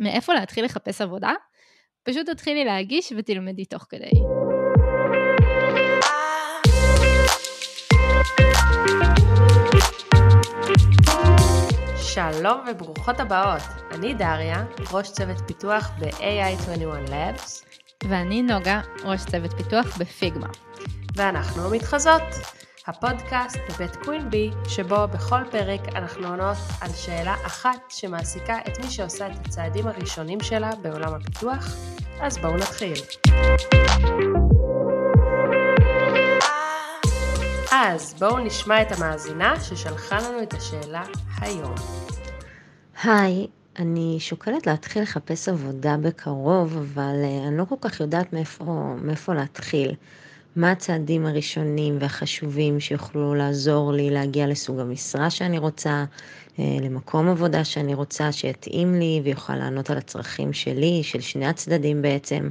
מאיפה להתחיל לחפש עבודה? פשוט תתחילי להגיש ותלמדי תוך כדי. שלום וברוכות הבאות, אני דריה, ראש צוות פיתוח ב-AI21 Labs. ואני נוגה, ראש צוות פיתוח בפיגמה. ואנחנו המתחזות, הפודקאסט בבית קווין בי, שבו בכל פרק אנחנו עונות על שאלה אחת שמעסיקה את מי שעושה את הצעדים הראשונים שלה בעולם הפיתוח, אז בואו נתחיל. אז בואו נשמע את המאזינה ששלחה לנו את השאלה היום. היי, אני שוקלת להתחיל לחפש עבודה בקרוב, אבל uh, אני לא כל כך יודעת מאיפה, מאיפה להתחיל. מה הצעדים הראשונים והחשובים שיוכלו לעזור לי להגיע לסוג המשרה שאני רוצה, uh, למקום עבודה שאני רוצה, שיתאים לי ויוכל לענות על הצרכים שלי, של שני הצדדים בעצם,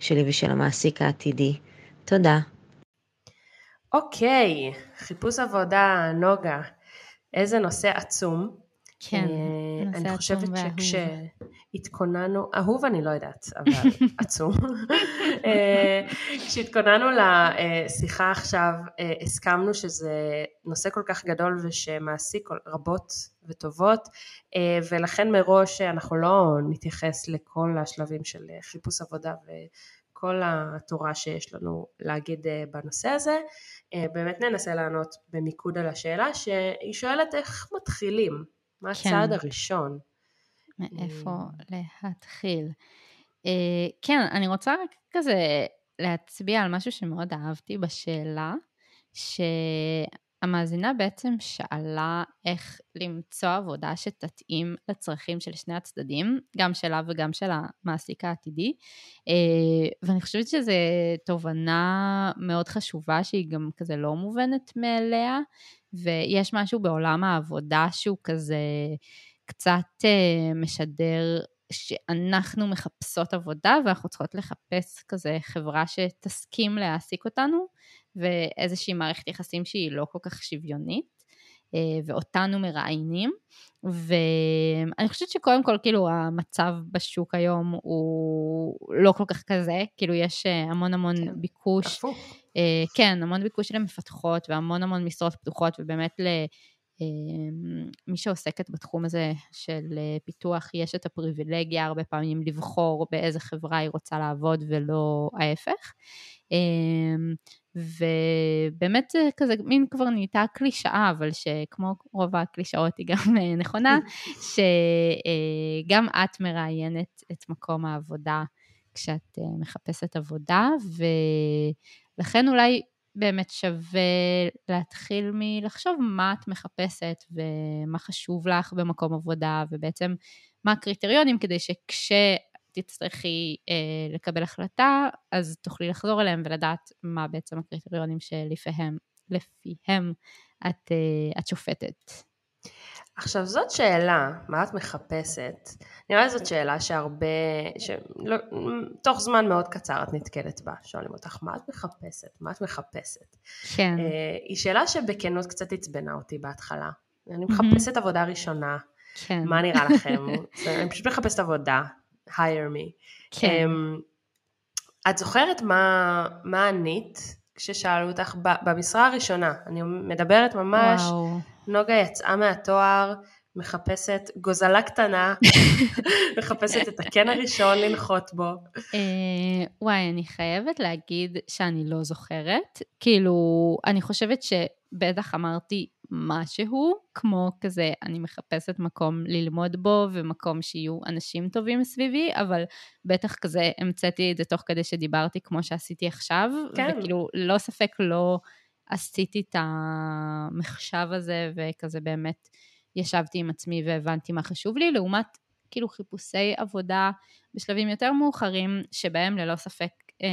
שלי ושל המעסיק העתידי. תודה. אוקיי, חיפוש עבודה, נוגה, איזה נושא עצום. כן, אה, נושא אני חושבת עצום שכשהתכוננו, אהוב אני לא יודעת, אבל עצום. אה, כשהתכוננו לשיחה עכשיו, אה, הסכמנו שזה נושא כל כך גדול ושמעסיק רבות וטובות, אה, ולכן מראש אנחנו לא נתייחס לכל השלבים של חיפוש עבודה וכל התורה שיש לנו להגיד בנושא הזה. באמת ננסה לענות במיקוד על השאלה שהיא שואלת איך מתחילים, מה כן. הצעד הראשון. מאיפה להתחיל. אה, כן, אני רוצה רק כזה להצביע על משהו שמאוד אהבתי בשאלה, שהמאזינה בעצם שאלה איך למצוא עבודה שתתאים לצרכים של שני הצדדים, גם שלה וגם של המעסיק העתידי. אה, ואני חושבת שזו תובנה מאוד חשובה שהיא גם כזה לא מובנת מאליה, ויש משהו בעולם העבודה שהוא כזה קצת אה, משדר שאנחנו מחפשות עבודה ואנחנו צריכות לחפש כזה חברה שתסכים להעסיק אותנו ואיזושהי מערכת יחסים שהיא לא כל כך שוויונית אה, ואותנו מראיינים ואני חושבת שקודם כל כאילו המצב בשוק היום הוא לא כל כך כזה, כאילו יש אה, המון המון כן. ביקוש, הפוך. כן, המון ביקוש למפתחות והמון המון משרות פתוחות ובאמת ל... אה, מי שעוסקת בתחום הזה של אה, פיתוח, יש את הפריבילגיה הרבה פעמים לבחור באיזה חברה היא רוצה לעבוד ולא ההפך. אה, ובאמת זה כזה מין כבר נהייתה קלישאה, אבל שכמו רוב הקלישאות היא גם אה, נכונה, שגם את מראיינת את מקום העבודה כשאת אה, מחפשת עבודה, ולכן אולי באמת שווה להתחיל מלחשוב מה את מחפשת ומה חשוב לך במקום עבודה, ובעצם מה הקריטריונים כדי שכשתצטרכי אה, לקבל החלטה, אז תוכלי לחזור אליהם ולדעת מה בעצם הקריטריונים שלפיהם לפיהם את, אה, את שופטת. עכשיו זאת שאלה, מה את מחפשת? נראה לי זאת שאלה שהרבה, שלא, תוך זמן מאוד קצר את נתקלת בה, שואלים אותך מה את מחפשת? מה את מחפשת? כן. אה, היא שאלה שבכנות קצת עצבנה אותי בהתחלה. אני מחפשת עבודה ראשונה, כן. מה נראה לכם? אני פשוט מחפשת עבודה, hire me. כן. אמ, את זוכרת מה, מה ענית כששאלו אותך במשרה הראשונה? אני מדברת ממש, וואו. נוגה יצאה מהתואר, מחפשת גוזלה קטנה, מחפשת את הקן הראשון לנחות בו. אה, וואי, אני חייבת להגיד שאני לא זוכרת. כאילו, אני חושבת שבטח אמרתי משהו, כמו כזה, אני מחפשת מקום ללמוד בו ומקום שיהיו אנשים טובים סביבי, אבל בטח כזה המצאתי את זה תוך כדי שדיברתי כמו שעשיתי עכשיו, כן. וכאילו, ללא ספק לא עשיתי את המחשב הזה, וכזה באמת ישבתי עם עצמי והבנתי מה חשוב לי, לעומת כאילו חיפושי עבודה בשלבים יותר מאוחרים, שבהם ללא ספק, אה,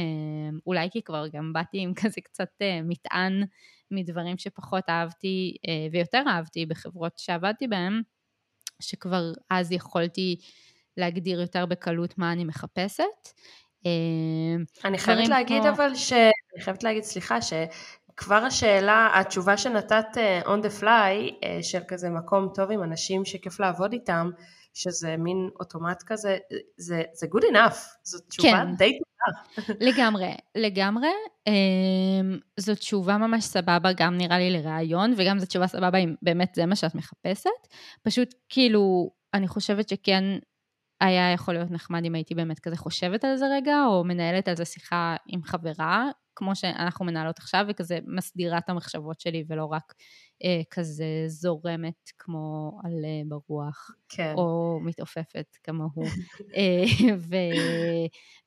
אולי כי כבר גם באתי עם כזה קצת אה, מטען מדברים שפחות אהבתי אה, ויותר אהבתי בחברות שעבדתי בהן, שכבר אז יכולתי להגדיר יותר בקלות מה אני מחפשת. אני חייבת להגיד כמו- אבל ש... אני חייבת להגיד, סליחה, שכבר השאלה, התשובה שנתת אה, on the fly, אה, של כזה מקום טוב עם אנשים שכיף לעבוד איתם, שזה מין אוטומט כזה, זה, זה good enough, זאת תשובה כן. די טובה. לגמרי, לגמרי. אמ, זאת תשובה ממש סבבה, גם נראה לי לראיון, וגם זו תשובה סבבה אם באמת זה מה שאת מחפשת. פשוט כאילו, אני חושבת שכן היה יכול להיות נחמד אם הייתי באמת כזה חושבת על זה רגע, או מנהלת על זה שיחה עם חברה, כמו שאנחנו מנהלות עכשיו, וכזה מסדירה את המחשבות שלי, ולא רק אה, כזה זורמת כמו על אה, ברוח, כן. או מתעופפת כמוהו, אה, ו,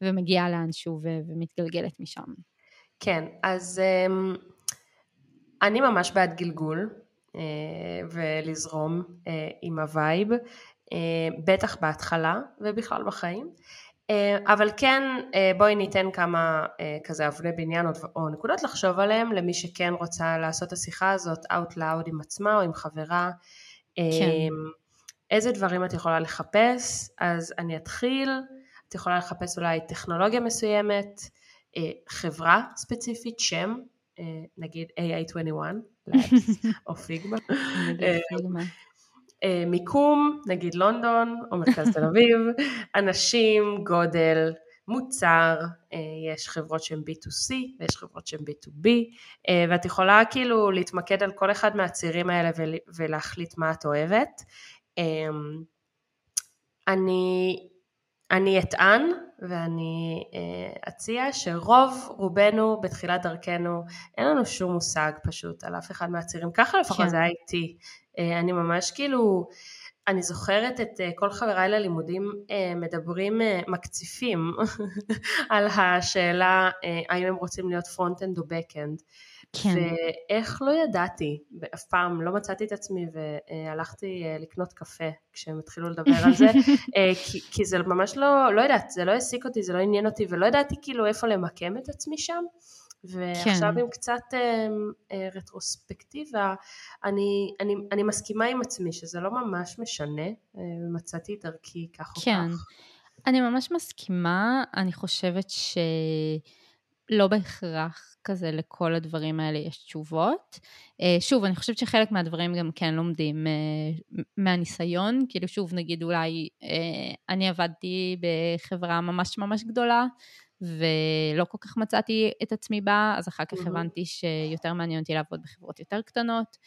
ומגיעה לאנשהו ו, ומתגלגלת משם. כן, אז אה, אני ממש בעד גלגול. אה, ולזרום אה, עם ה vibe. אה, בטח בהתחלה ובכלל בחיים. אה, אבל כן אה, בואי ניתן כמה כזה אבני בניין או נקודות לחשוב עליהם למי שכן רוצה לעשות את השיחה הזאת out loud עם עצמה או עם חברה. כן. איזה דברים את יכולה לחפש? אז אני אתחיל, את יכולה לחפש אולי טכנולוגיה מסוימת, חברה ספציפית, שם, נגיד AI21 או פיגמה. אה, מיקום, נגיד לונדון או מרכז תל אביב, אנשים, גודל, מוצר, אה, יש חברות שהן B2C ויש חברות שהן B2B אה, ואת יכולה כאילו להתמקד על כל אחד מהצירים האלה ולהחליט מה את אוהבת. אני, אני אטען ואני אציע שרוב רובנו בתחילת דרכנו אין לנו שום מושג פשוט על אף אחד מהצירים, ככה לפחות כן. זה היה איתי. אה, אני ממש כאילו, אני זוכרת את אה, כל חבריי ללימודים אה, מדברים, מקציפים על השאלה האם הם רוצים להיות front-end או back-end. כן. ואיך לא ידעתי, אף פעם לא מצאתי את עצמי והלכתי לקנות קפה כשהם התחילו לדבר על זה, כי, כי זה ממש לא, לא יודעת, זה לא העסיק אותי, זה לא עניין אותי ולא ידעתי כאילו איפה למקם את עצמי שם. ועכשיו כן. עם קצת אה, אה, רטרוספקטיבה, אני, אני, אני מסכימה עם עצמי שזה לא ממש משנה, אה, מצאתי את דרכי כך או כן. כך. אני ממש מסכימה, אני חושבת שלא בהכרח כזה לכל הדברים האלה יש תשובות. אה, שוב, אני חושבת שחלק מהדברים גם כן לומדים מהניסיון, כאילו שוב, נגיד אולי אני עבדתי בחברה ממש ממש גדולה, ולא כל כך מצאתי את עצמי בה, אז אחר כך הבנתי שיותר מעניין אותי לעבוד בחברות יותר קטנות.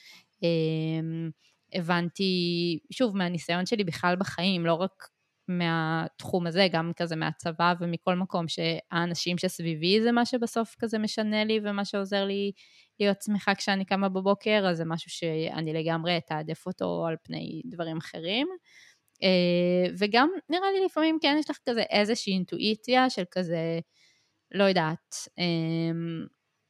אמ, הבנתי, שוב, מהניסיון שלי בכלל בחיים, לא רק מהתחום הזה, גם כזה מהצבא ומכל מקום, שהאנשים שסביבי זה מה שבסוף כזה משנה לי ומה שעוזר לי להיות שמחה כשאני קמה בבוקר, אז זה משהו שאני לגמרי אתעדף אותו על פני דברים אחרים. אה, וגם נראה לי לפעמים כן יש לך כזה איזושהי אינטואיציה של כזה, לא יודעת, אמ,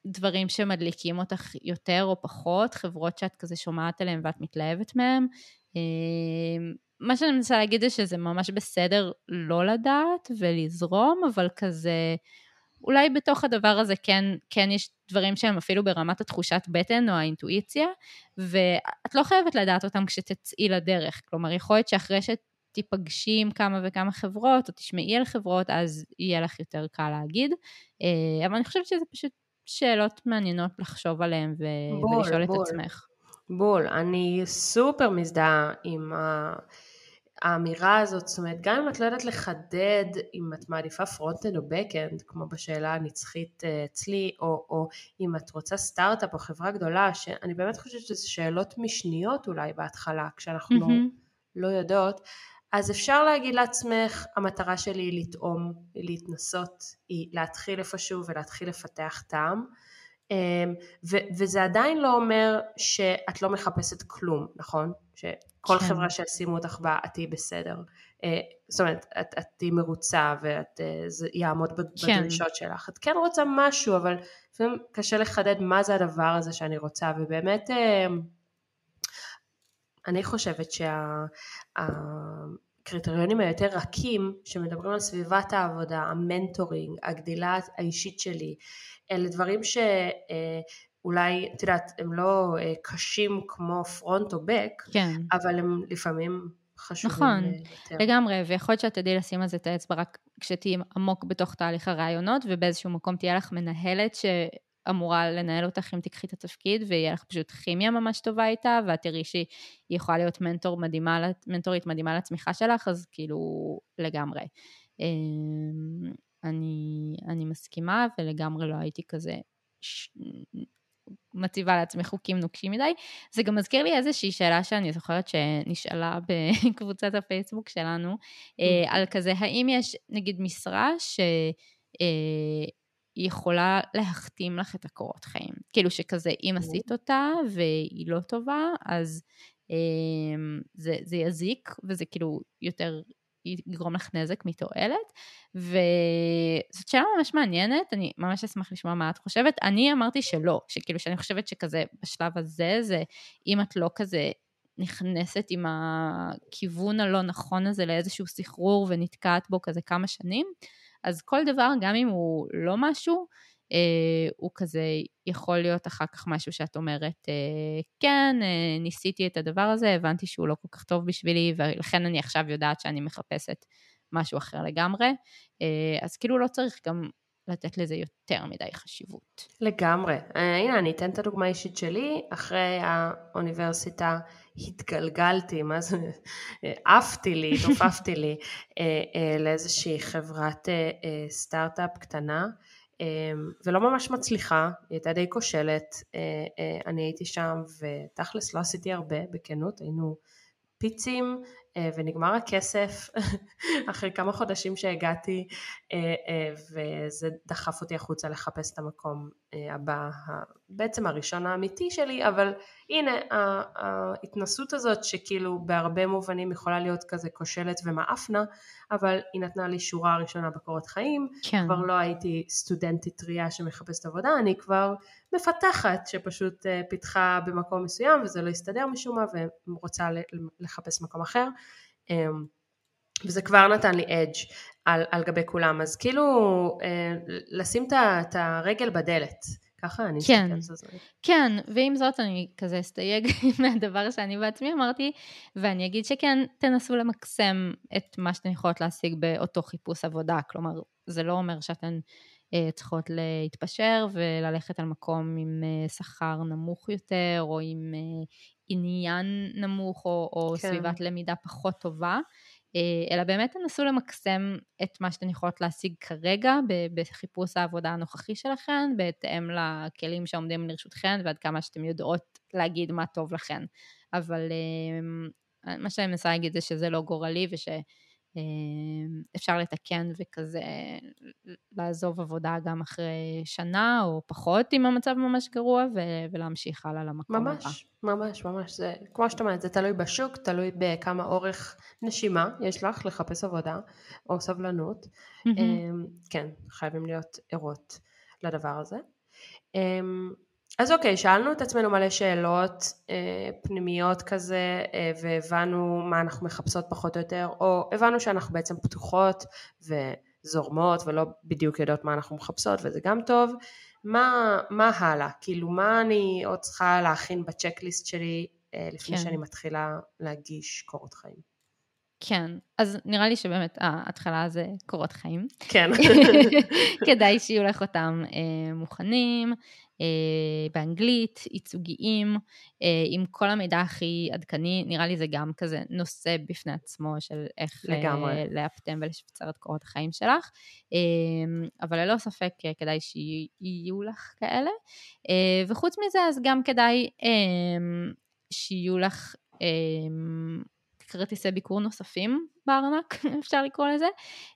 דברים שמדליקים אותך יותר או פחות, חברות שאת כזה שומעת עליהן ואת מתלהבת מהן. אמ, מה שאני מנסה להגיד זה שזה ממש בסדר לא לדעת ולזרום, אבל כזה, אולי בתוך הדבר הזה כן, כן יש דברים שהם אפילו ברמת התחושת בטן או האינטואיציה, ואת לא חייבת לדעת אותם כשתצאי לדרך. כלומר, יכול להיות שאחרי שתיפגשי עם כמה וכמה חברות, או תשמעי על חברות, אז יהיה לך יותר קל להגיד. אה, אבל אני חושבת שזה פשוט שאלות מעניינות לחשוב עליהן ו- בול, ולשאול בול. את עצמך. בול, אני סופר מזדהה עם ה... האמירה הזאת, זאת אומרת, גם אם את לא יודעת לחדד אם את מעדיפה front-end או back-end, כמו בשאלה הנצחית אה, אצלי, או, או אם את רוצה סטארט-אפ או חברה גדולה, שאני באמת חושבת שזה שאלות משניות אולי בהתחלה, כשאנחנו mm-hmm. לא יודעות, אז אפשר להגיד לעצמך, המטרה שלי היא לטעום, היא להתנסות, היא להתחיל איפשהו ולהתחיל לפתח טעם. אמ, ו- וזה עדיין לא אומר שאת לא מחפשת כלום, נכון? שכל כן. חברה שישימו אותך בה את תהיי בסדר. אה, זאת אומרת, את, את תהיי מרוצה וזה אה, יעמוד כן. בדרישות שלך. את כן רוצה משהו, אבל לפעמים קשה לחדד מה זה הדבר הזה שאני רוצה, ובאמת אמ, אני חושבת שהקריטריונים שה, היותר רכים שמדברים על סביבת העבודה, המנטורינג, הגדילה האישית שלי, אלה דברים שאולי, את יודעת, הם לא אה, קשים כמו פרונט או בק, כן. אבל הם לפעמים חשובים נכון, יותר. נכון, לגמרי, ויכול להיות שאת תדעי לשים על זה את האצבע רק כשתהיי עמוק בתוך תהליך הרעיונות, ובאיזשהו מקום תהיה לך מנהלת ש... אמורה לנהל אותך אם תקחי את התפקיד, ויהיה לך פשוט כימיה ממש טובה איתה, ואת תראי שהיא יכולה להיות מנטור מדהימה, מנטורית מדהימה לצמיחה שלך, אז כאילו לגמרי. אמ, אני, אני מסכימה, ולגמרי לא הייתי כזה ש... מציבה לעצמי חוקים נוקשים מדי. זה גם מזכיר לי איזושהי שאלה שאני זוכרת שנשאלה בקבוצת הפייסבוק שלנו, אה, על כזה, האם יש נגיד משרה ש... אה, יכולה להחתים לך את הקורות חיים. כאילו שכזה, אם עשית אותה והיא לא טובה, אז אה, זה, זה יזיק, וזה כאילו יותר יגרום לך נזק מתועלת, וזאת שאלה ממש מעניינת, אני ממש אשמח לשמוע מה את חושבת. אני אמרתי שלא, שכאילו שאני חושבת שכזה בשלב הזה, זה אם את לא כזה נכנסת עם הכיוון הלא נכון הזה לאיזשהו סחרור ונתקעת בו כזה כמה שנים, אז כל דבר, גם אם הוא לא משהו, הוא כזה יכול להיות אחר כך משהו שאת אומרת, אה, כן, אה, ניסיתי את הדבר הזה, הבנתי שהוא לא כל כך טוב בשבילי, ולכן אני עכשיו יודעת שאני מחפשת משהו אחר לגמרי. אה, אז כאילו לא צריך גם לתת לזה יותר מדי חשיבות. לגמרי. אה, הנה, אני אתן את הדוגמה האישית שלי. אחרי האוניברסיטה התגלגלתי, מה זה, עפתי לי, תופפתי לי אה, אה, לאיזושהי חברת אה, אה, סטארט-אפ קטנה. אמ, ולא ממש מצליחה, היא הייתה די כושלת, אה, אה, אני הייתי שם ותכלס לא עשיתי הרבה, בכנות, היינו פיצים אה, ונגמר הכסף אחרי כמה חודשים שהגעתי וזה דחף אותי החוצה לחפש את המקום הבא, בעצם הראשון האמיתי שלי, אבל הנה ההתנסות הזאת שכאילו בהרבה מובנים יכולה להיות כזה כושלת ומאפנה, אבל היא נתנה לי שורה ראשונה בקורות חיים, כן. כבר לא הייתי סטודנטית טריה שמחפשת עבודה, אני כבר מפתחת שפשוט אה, פיתחה במקום מסוים וזה לא הסתדר משום מה ורוצה לחפש מקום אחר. אמ, וזה כבר נתן לי אדג' על, על גבי כולם, אז כאילו אה, לשים את הרגל בדלת, ככה אני כן, מסתכלת על זה. כן, ועם זאת אני כזה אסתייג מהדבר שאני בעצמי אמרתי, ואני אגיד שכן, תנסו למקסם את מה שאתן יכולות להשיג באותו חיפוש עבודה, כלומר, זה לא אומר שאתן אה, צריכות להתפשר וללכת על מקום עם אה, שכר נמוך יותר, או עם אה, עניין נמוך, או, או כן. סביבת למידה פחות טובה. אה, אלא באמת תנסו למקסם את מה שאתן יכולות להשיג כרגע בחיפוש העבודה הנוכחי שלכן, בהתאם לכלים שעומדים לרשותכן ועד כמה שאתן יודעות להגיד מה טוב לכן. אבל אה, מה שאני מנסה להגיד זה שזה לא גורלי וש... אמ, אפשר לתקן וכזה לעזוב עבודה גם אחרי שנה או פחות אם המצב ממש גרוע ו- ולהמשיך הלאה למקום הבא. ממש, הבא. ממש, ממש. זה, כמו שאת אומרת, זה תלוי בשוק, תלוי בכמה אורך נשימה יש לך לחפש עבודה או סבלנות. Mm-hmm. כן, חייבים להיות ערות לדבר הזה. אז אוקיי, שאלנו את עצמנו מלא שאלות אה, פנימיות כזה אה, והבנו מה אנחנו מחפשות פחות או יותר, או הבנו שאנחנו בעצם פתוחות וזורמות ולא בדיוק יודעות מה אנחנו מחפשות וזה גם טוב. מה, מה הלאה? כאילו מה אני עוד צריכה להכין בצ'קליסט שלי אה, לפני כן. שאני מתחילה להגיש קורות חיים? כן, אז נראה לי שבאמת ההתחלה זה קורות חיים. כן. כדאי שיהיו לך אותם אה, מוכנים, באנגלית, ייצוגיים, אה, עם כל המידע הכי עדכני, נראה לי זה גם כזה נושא בפני עצמו של איך אה, לגמרי. לאפטם ולשפצר את קורות החיים שלך, אבל ללא ספק כדאי שיהיו לך כאלה, וחוץ מזה אז גם כדאי שיהיו לך כרטיסי ביקור נוספים בארנק, אפשר לקרוא לזה.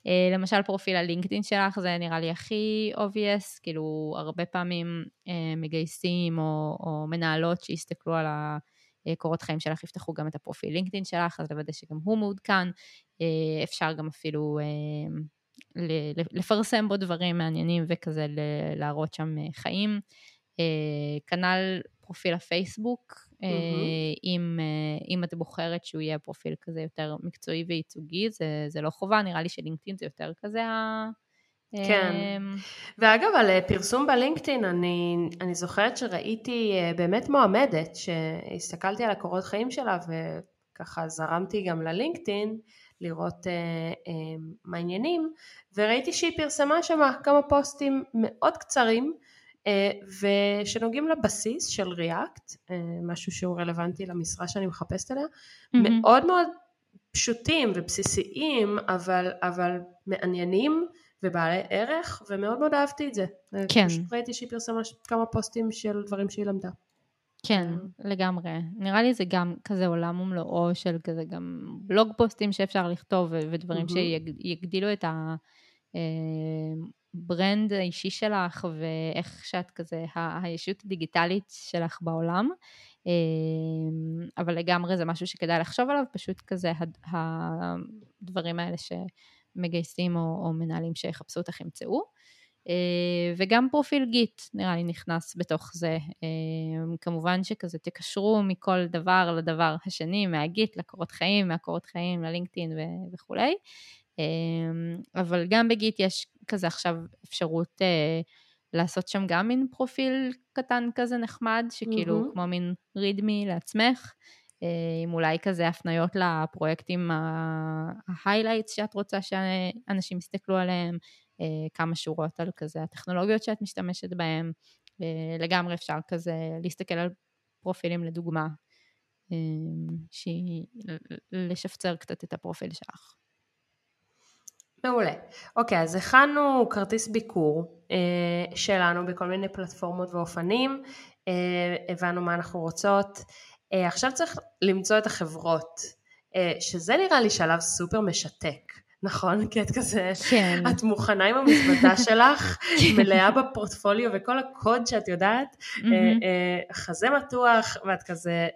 אה, למשל פרופיל הלינקדאין שלך, זה נראה לי הכי obvious, כאילו הרבה פעמים אה, מגייסים או, או מנהלות שיסתכלו על הקורות חיים שלך, יפתחו גם את הפרופיל לינקדאין שלך, אז לוודא שגם הוא מעודכן. אה, אפשר גם אפילו לפרסם בו דברים מעניינים וכזה להראות שם חיים. כנ"ל פרופיל הפייסבוק. אם, אה, אם את בוחרת שהוא יהיה פרופיל כזה יותר מקצועי וייצוגי, זה, זה לא חובה, נראה לי שלינקדאין זה יותר כזה ה... כן. אמ, ואגב, על אה, פרסום בלינקדאין, אני, אני זוכרת שראיתי באמת מועמדת, שהסתכלתי על הקורות חיים שלה וככה זרמתי גם ללינקדאין, לראות אה, אה, מה העניינים, וראיתי שהיא פרסמה שם כמה פוסטים מאוד קצרים, ושנוגעים לבסיס של ריאקט, משהו שהוא רלוונטי למשרה שאני מחפשת עליה, mm-hmm. מאוד מאוד פשוטים ובסיסיים, אבל, אבל מעניינים ובעלי ערך, ומאוד מאוד אהבתי את זה. כן. פשוט ראיתי שהיא פרסמה כמה פוסטים של דברים שהיא למדה. כן, לגמרי. נראה לי זה גם כזה עולם ומלואו של כזה גם בלוג פוסטים שאפשר לכתוב ודברים mm-hmm. שיגדילו את ה brand האישי שלך ואיך שאת כזה הישות הדיגיטלית שלך בעולם. אה, אבל לגמרי זה משהו שכדאי לחשוב עליו, פשוט כזה הדברים האלה שמגייסים או, או מנהלים שיחפשו אותך ימצאו. אה, וגם פרופיל Git נראה לי נכנס בתוך זה. אה, כמובן שכזה תקשרו מכל דבר לדבר השני, מה Git לקורות חיים, מהקורות חיים ל LinkedIn וכולי. אבל גם בגיט יש כזה עכשיו אפשרות לעשות שם גם מין פרופיל קטן כזה נחמד, שכאילו mm-hmm. כמו מין readme לעצמך, אה, עם אולי כזה הפניות לפרויקטים ה-highlights שאת רוצה שאנשים יסתכלו עליהם, אה, כמה שורות על כזה הטכנולוגיות שאת משתמשת בהן, אה, לגמרי אפשר כזה להסתכל על פרופילים לדוגמה, לשפצר קצת את הפרופיל שלך. מעולה. אוקיי, אז הכנו כרטיס ביקור אה, שלנו בכל מיני פלטפורמות ואופנים, אה, הבנו מה אנחנו רוצות. אה, עכשיו צריך למצוא את החברות, אה, שזה נראה לי שלב סופר משתק. נכון? כי את כזה, כן. את מוכנה עם המזוודה שלך, כן. מלאה בפורטפוליו וכל הקוד שאת יודעת. אה, אה, חזה מתוח, ואת כזה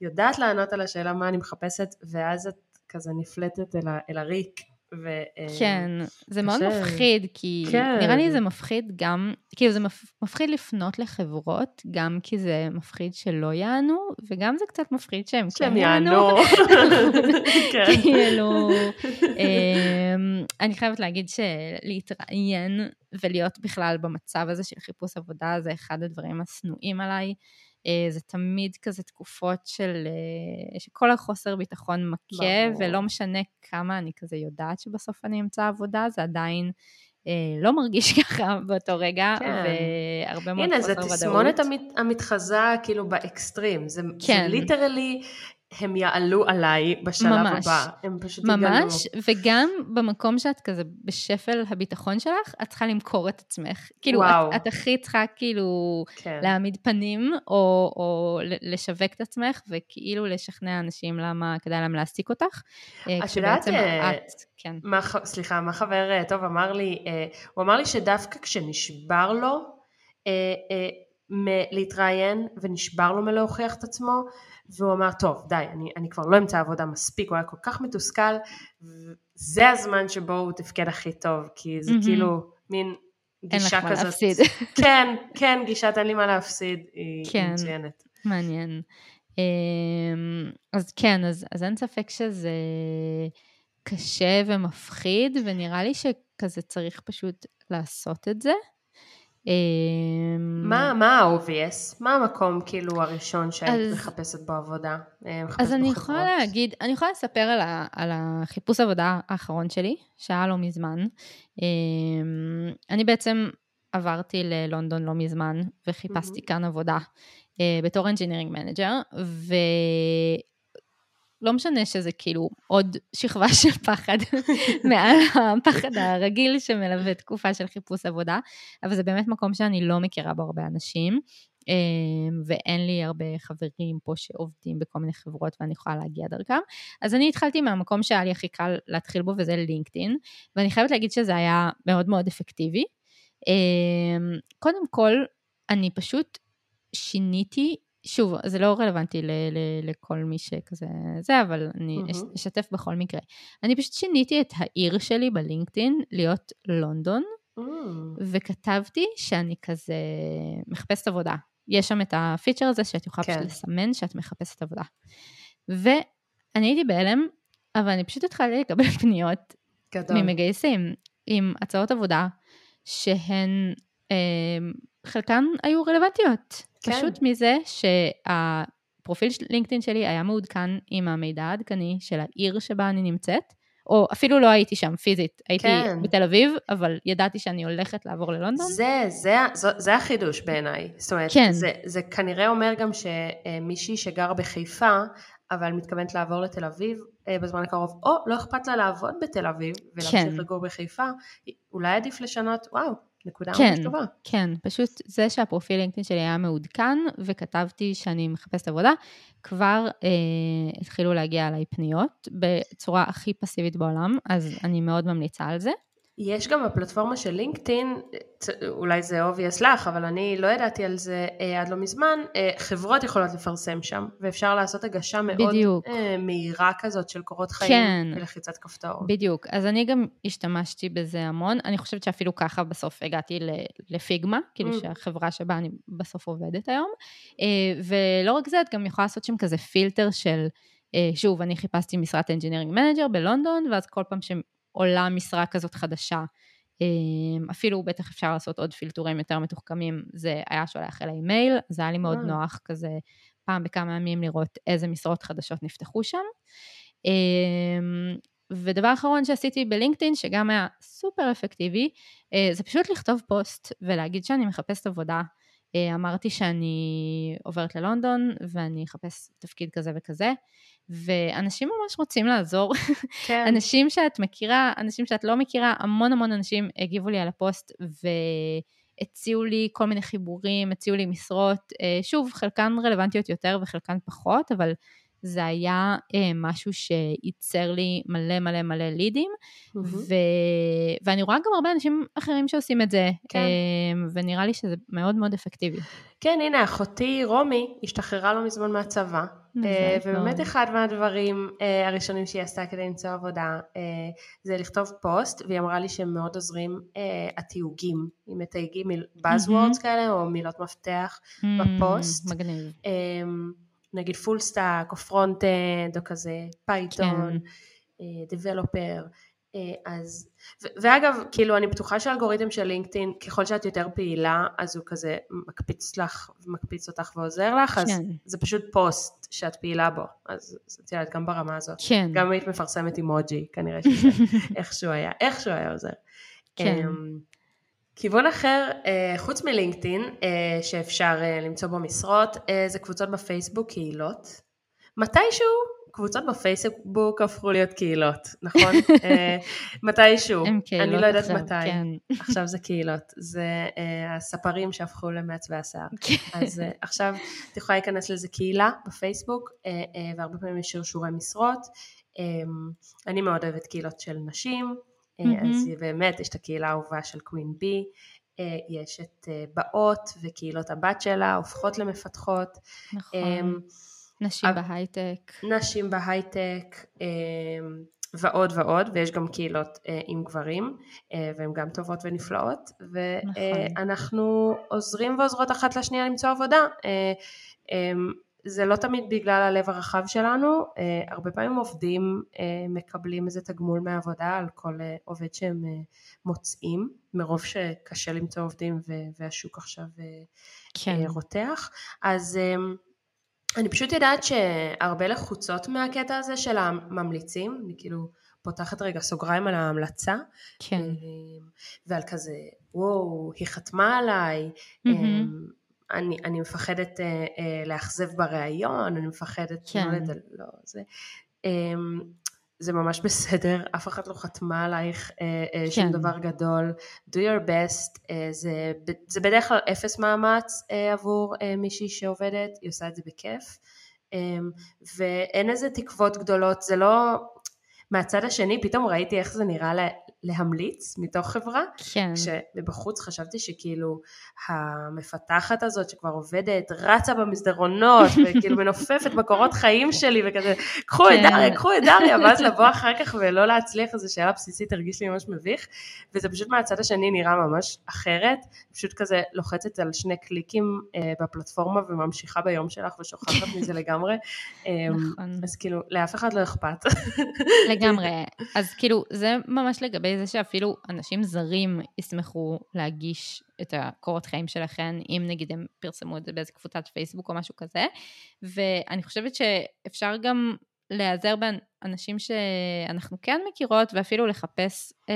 יודעת לענות על השאלה מה אני מחפשת, ואז את כזה נפלטת אל, ה, אל הריק ו... אה, כן, זה מאוד מפחיד, כי כן. נראה לי זה מפחיד גם, כאילו זה מפחיד לפנות לחברות, גם כי זה מפחיד שלא יענו, וגם זה קצת מפחיד שהם כן יענו. כן. כאילו, אמ, אני חייבת להגיד שלהתראיין ולהיות בכלל במצב הזה של חיפוש עבודה, זה אחד הדברים השנואים עליי. אה, זה תמיד כזה תקופות של, אה, שכל החוסר ביטחון מכה, ברור. ולא משנה כמה אני כזה יודעת שבסוף אני אמצא עבודה, זה עדיין אה, לא מרגיש ככה באותו רגע, כן. והרבה מאוד חוסר ודאות. הנה, זה תסמונת המתחזה כאילו באקסטרים, זה, כן. זה literally הם יעלו עליי בשלב ממש, הבא, הם פשוט יגלו. ממש, וגם במקום שאת כזה בשפל הביטחון שלך, את צריכה למכור את עצמך. כאילו, וואו. את, את הכי צריכה כאילו כן. להעמיד פנים, או, או לשווק את עצמך, וכאילו לשכנע אנשים למה כדאי להם להעסיק אותך. אה, את יודעת, אה, את, כן. מה, סליחה, מה חבר אה, טוב אמר לי? הוא אמר לי שדווקא כשנשבר לו, מלהתראיין ונשבר לו מלהוכיח את עצמו והוא אמר טוב די אני, אני כבר לא אמצא עבודה מספיק הוא היה כל כך מתוסכל זה הזמן שבו הוא תפקד הכי טוב כי זה mm-hmm. כאילו מין גישה כזאת. אין לך מה להפסיד. כן, כן, גישת אין לי מה להפסיד היא כן, מצוינת. מעניין. אמ, אז כן, אז, אז אין ספק שזה קשה ומפחיד, ונראה לי שכזה צריך פשוט לעשות את זה. אמ, מה, מה ה-obvious? מה המקום כאילו הראשון שהיית מחפשת בו עבודה? אה, אז אני יכולה להגיד, אני יכולה לספר על, ה, על החיפוש עבודה האחרון שלי, שהיה לא מזמן. אמ, אני בעצם עברתי ללונדון לא מזמן, וחיפשתי כאן עבודה אה, בתור engineering manager, לא משנה שזה כאילו עוד שכבה של פחד מעל הפחד הרגיל שמלווה תקופה של חיפוש עבודה, אבל זה באמת מקום שאני לא מכירה בו הרבה אנשים, אמ, ואין לי הרבה חברים פה שעובדים בכל מיני חברות ואני יכולה להגיע דרכם. אז אני התחלתי מהמקום שהיה לי הכי קל להתחיל בו וזה לינקדאין, ואני חייבת להגיד שזה היה מאוד מאוד אפקטיבי. אמ, קודם כל, אני פשוט שיניתי שוב, זה לא רלוונטי ל- ל- לכל מי שכזה זה, אבל אני mm-hmm. אשתף בכל מקרה. אני פשוט שיניתי את העיר שלי בלינקדאין להיות לונדון, mm. וכתבתי שאני כזה מחפשת עבודה. יש שם את הפיצ'ר הזה שאת יכולה כן. פשוט לסמן שאת מחפשת עבודה. ואני הייתי בהלם, אבל אני פשוט התחלתי לקבל פניות גדול. ממגייסים עם הצעות עבודה שהן, אה, חלקן היו רלוונטיות. כן. פשוט מזה שהפרופיל של לינקדאין שלי היה מעודכן עם המידע העדכני של העיר שבה אני נמצאת, או אפילו לא הייתי שם פיזית, הייתי כן. בתל אביב, אבל ידעתי שאני הולכת לעבור ללונדון. זה, זה, זה, זה החידוש בעיניי. זאת אומרת, כן. זה, זה כנראה אומר גם שמישהי שגרה בחיפה, אבל מתכוונת לעבור לתל אביב אה, בזמן הקרוב, או לא אכפת לה לעבוד בתל אביב ולהמשיך כן. לגור בחיפה, אולי עדיף לשנות, וואו, נקודה כן, ממש טובה. כן, פשוט זה שהפרופיל לינקדאין שלי היה מעודכן, וכתבתי שאני מחפשת עבודה, כבר אה, התחילו להגיע אליי פניות בצורה הכי פסיבית בעולם, אז אני מאוד ממליצה על זה. יש גם בפלטפורמה של לינקדאין, אולי זה obvious לך, אבל אני לא ידעתי על זה אה, עד לא מזמן, אה, חברות יכולות לפרסם שם, ואפשר לעשות הגשה מאוד בדיוק. אה, מהירה כזאת של קורות חיים, כן. בלחיצת כפתור. בדיוק, אז אני גם השתמשתי בזה המון, אני חושבת שאפילו ככה בסוף הגעתי לפיגמה, כאילו Mm. שהחברה שבה אני בסוף עובדת היום, אה, ולא רק זה, את גם יכולה לעשות שם כזה פילטר של, אה, שוב, אני חיפשתי משרת engineering manager בלונדון, ואז כל פעם שעולה משרה כזאת חדשה, אה, אפילו בטח אפשר לעשות עוד פילטורים יותר מתוחכמים, זה היה שולח אליי מייל, זה היה לי מאוד אה. נוח כזה פעם בכמה ימים לראות איזה משרות חדשות נפתחו שם. אה, ודבר אחרון שעשיתי בלינקדאין, שגם היה סופר אפקטיבי, אה, זה פשוט לכתוב פוסט ולהגיד שאני מחפשת עבודה. אה, אמרתי שאני עוברת ללונדון ואני אחפש תפקיד כזה וכזה, ואנשים ממש רוצים לעזור. כן. אנשים שאת מכירה, אנשים שאת לא מכירה, המון המון אנשים הגיבו לי על הפוסט והציעו לי כל מיני חיבורים, הציעו לי משרות, אה, שוב, חלקן רלוונטיות יותר וחלקן פחות, אבל זה היה אה, משהו שייצר לי מלא מלא מלא לידים, מהמם. ו... ואני רואה גם הרבה אנשים אחרים שעושים את זה, כן. אה, ונראה לי שזה מאוד מאוד אפקטיבי. כן, הנה, אחותי רומי השתחררה לא מזמן מהצבא, אה. ובאמת אחד מהדברים אה, הראשונים שהיא עשתה כדי למצוא עבודה אה, זה לכתוב פוסט, והיא אמרה לי שהם מאוד עוזרים אה, התיוגים, אם מתייגים buzzwords כאלה או מילות מפתח בפוסט. Mm, מגניב. נגיד full stack או front-end או כזה, Python, developer, אז, ו- ואגב, כאילו אני בטוחה שהאלגוריתם של LinkedIn, ככל שאת יותר פעילה, אז הוא כזה מקפיץ לך, מקפיץ אותך ועוזר לך, אז כן. זה פשוט פוסט שאת פעילה בו, אז את יודעת, גם ברמה הזאת. כן, גם היית מפרסמת אימוג'י, כנראה שזה איכשהו היה, איכשהו היה עוזר. כן. אמ, כיוון אחר, אה, חוץ מלינקדאין, אה, שאפשר אה, למצוא בו משרות, זה קבוצות בפייסבוק, קהילות. מתישהו קבוצות בפייסבוק הפכו להיות קהילות, נכון? מתישהו, הם קהילות אני לא יודעת עכשיו, מתי. כן. עכשיו זה קהילות, זה הספרים שהפכו למעצבי השיער. אז אה, עכשיו את יכולה להיכנס לאיזה קהילה בפייסבוק, והרבה פעמים יש שרשורי משרות. אה, אני מאוד אוהבת קהילות של נשים, אה, מהמם. אז באמת יש את הקהילה האהובה של קווין בי, אה, יש את אה, באות וקהילות הבת שלה, הופכות למפתחות. נכון. נשים אבל- בהייטק. נשים בהייטק אה, ועוד ועוד, ויש גם קהילות עם גברים, והן גם טובות ונפלאות, נכון. ואנחנו עוזרים ועוזרות אחת לשנייה למצוא עבודה. זה לא תמיד בגלל הלב הרחב שלנו, אה, הרבה פעמים עובדים אה, מקבלים איזה תגמול מהעבודה על כל אה, עובד שהם מוצאים, מרוב שקשה למצוא עובדים והשוק עכשיו כן. רותח. אז אני פשוט יודעת שהרבה לחוצות מהקטע הזה של הממליצים, אני כאילו פותחת רגע סוגריים על ההמלצה, כן. ועל כזה, וואו, היא חתמה עליי, מהמם. אני, אני מפחדת אה, אה, לאכזב בריאיון, אני מפחדת, כן. לא, לדל, לא, זה, אמ, זה ממש בסדר, אף אחת לא חתמה עלייך אה, אה, שום כן. דבר גדול, do your best, אה, זה, זה בדרך כלל אפס מאמץ אה, עבור אה, מישהי שעובדת, היא עושה את זה בכיף, אה, ואין איזה תקוות גדולות, זה לא, מהצד השני פתאום ראיתי איך זה נראה לה, להמליץ מתוך חברה, כן. כשמבחוץ חשבתי שכאילו המפתחת הזאת שכבר עובדת רצה במסדרונות וכאילו מנופפת בקורות חיים שלי וכזה קחו את כן. דריה, קחו את דריה ואז לבוא אחר כך ולא להצליח איזו שאלה בסיסית הרגיש לי ממש מביך וזה פשוט מהצד השני נראה ממש אחרת, פשוט כזה לוחצת על שני קליקים אה, בפלטפורמה וממשיכה ביום שלך ושוכחת מזה לגמרי, אה, נכון. אז כאילו לאף אחד לא אכפת. לגמרי. אז כאילו, זה ממש לגבי זה שאפילו אנשים זרים ישמחו להגיש את הקורות חיים שלכם, אם נגיד הם פרסמו את זה באיזה קבוצת פייסבוק או משהו כזה. ואני חושבת שאפשר גם להיעזר באנשים שאנחנו כן מכירות, ואפילו לחפש, אה,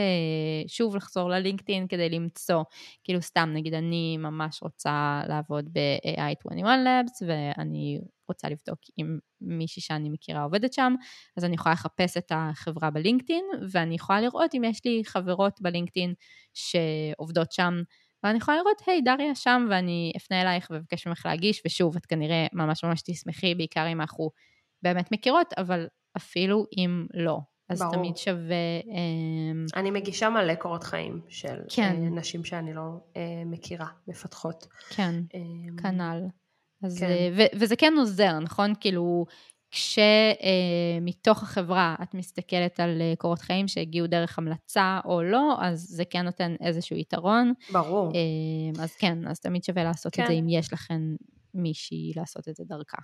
שוב לחזור ללינקדאין כדי למצוא, כאילו סתם, נגיד אני ממש רוצה לעבוד ב-AI 21 Labs, ואני רוצה לבדוק אם מישהי שאני מכירה עובדת שם, אז אני יכולה לחפש את החברה בלינקדאין, ואני יכולה לראות אם יש לי חברות בלינקדאין שעובדות שם. ואני יכולה לראות, היי, דריה שם, ואני אפנה אלייך ואבקש ממך להגיש, ושוב, את כנראה ממש ממש תשמחי, בעיקר אם אנחנו באמת מכירות, אבל אפילו אם לא. אז ברור. תמיד שווה... אמ, אני מגישה מלא קורות חיים של כן. אה, נשים שאני לא אה, מכירה, מפתחות. כן, אמ, כנ"ל. אז, כן. אה, ו- וזה כן עוזר, נכון? כאילו, כשמתוך החברה את מסתכלת על קורות חיים שהגיעו דרך המלצה או לא, אז זה כן נותן איזשהו יתרון. ברור. אז כן, אז תמיד שווה לעשות כן. את זה אם יש לכם מישהי לעשות את זה דרכה.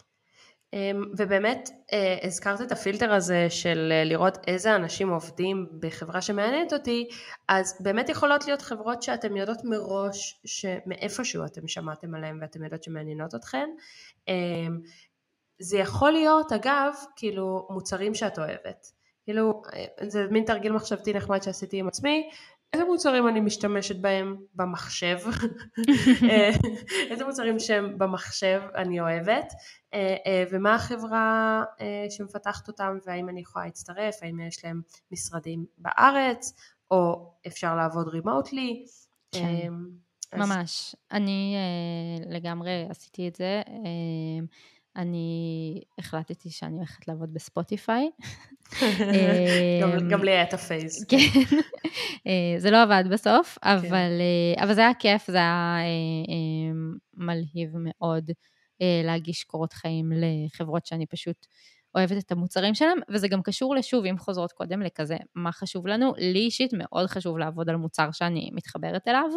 אמ, ובאמת אה, הזכרת את הפילטר הזה של אה, לראות איזה אנשים עובדים בחברה שמעניינת אותי, אז באמת יכולות להיות חברות שאתם יודעות מראש שמאיפשהו אתם שמעתם עליהן ואתם יודעות שמעניינות אתכן. אמ, זה יכול להיות אגב כאילו מוצרים שאת אוהבת. כאילו אה, זה מין תרגיל מחשבתי נחמד שעשיתי עם עצמי, איזה מוצרים אני משתמשת בהם במחשב, אה, איזה מוצרים שהם במחשב אני אוהבת, אה, אה, ומה החברה שמפתחת אותם, והאם אני יכולה להצטרף, האם יש להם משרדים בארץ, או אפשר לעבוד רימוטלי. כן. אז... ממש. אני לגמרי עשיתי את זה. אני החלטתי שאני הולכת לעבוד בספוטיפיי. גם אמ, לי היה את הפייס. כן, אה, זה לא עבד בסוף, כן. אה, אבל זה היה כיף, זה היה אה, מלהיב מאוד להגיש קורות חיים לחברות שאני פשוט אוהבת את המוצרים שלהם, וזה גם קשור לשוב, אם חוזרות קודם לכזה, מה חשוב לנו? לי אישית מאוד חשוב לעבוד על מוצר שאני מתחברת אליו.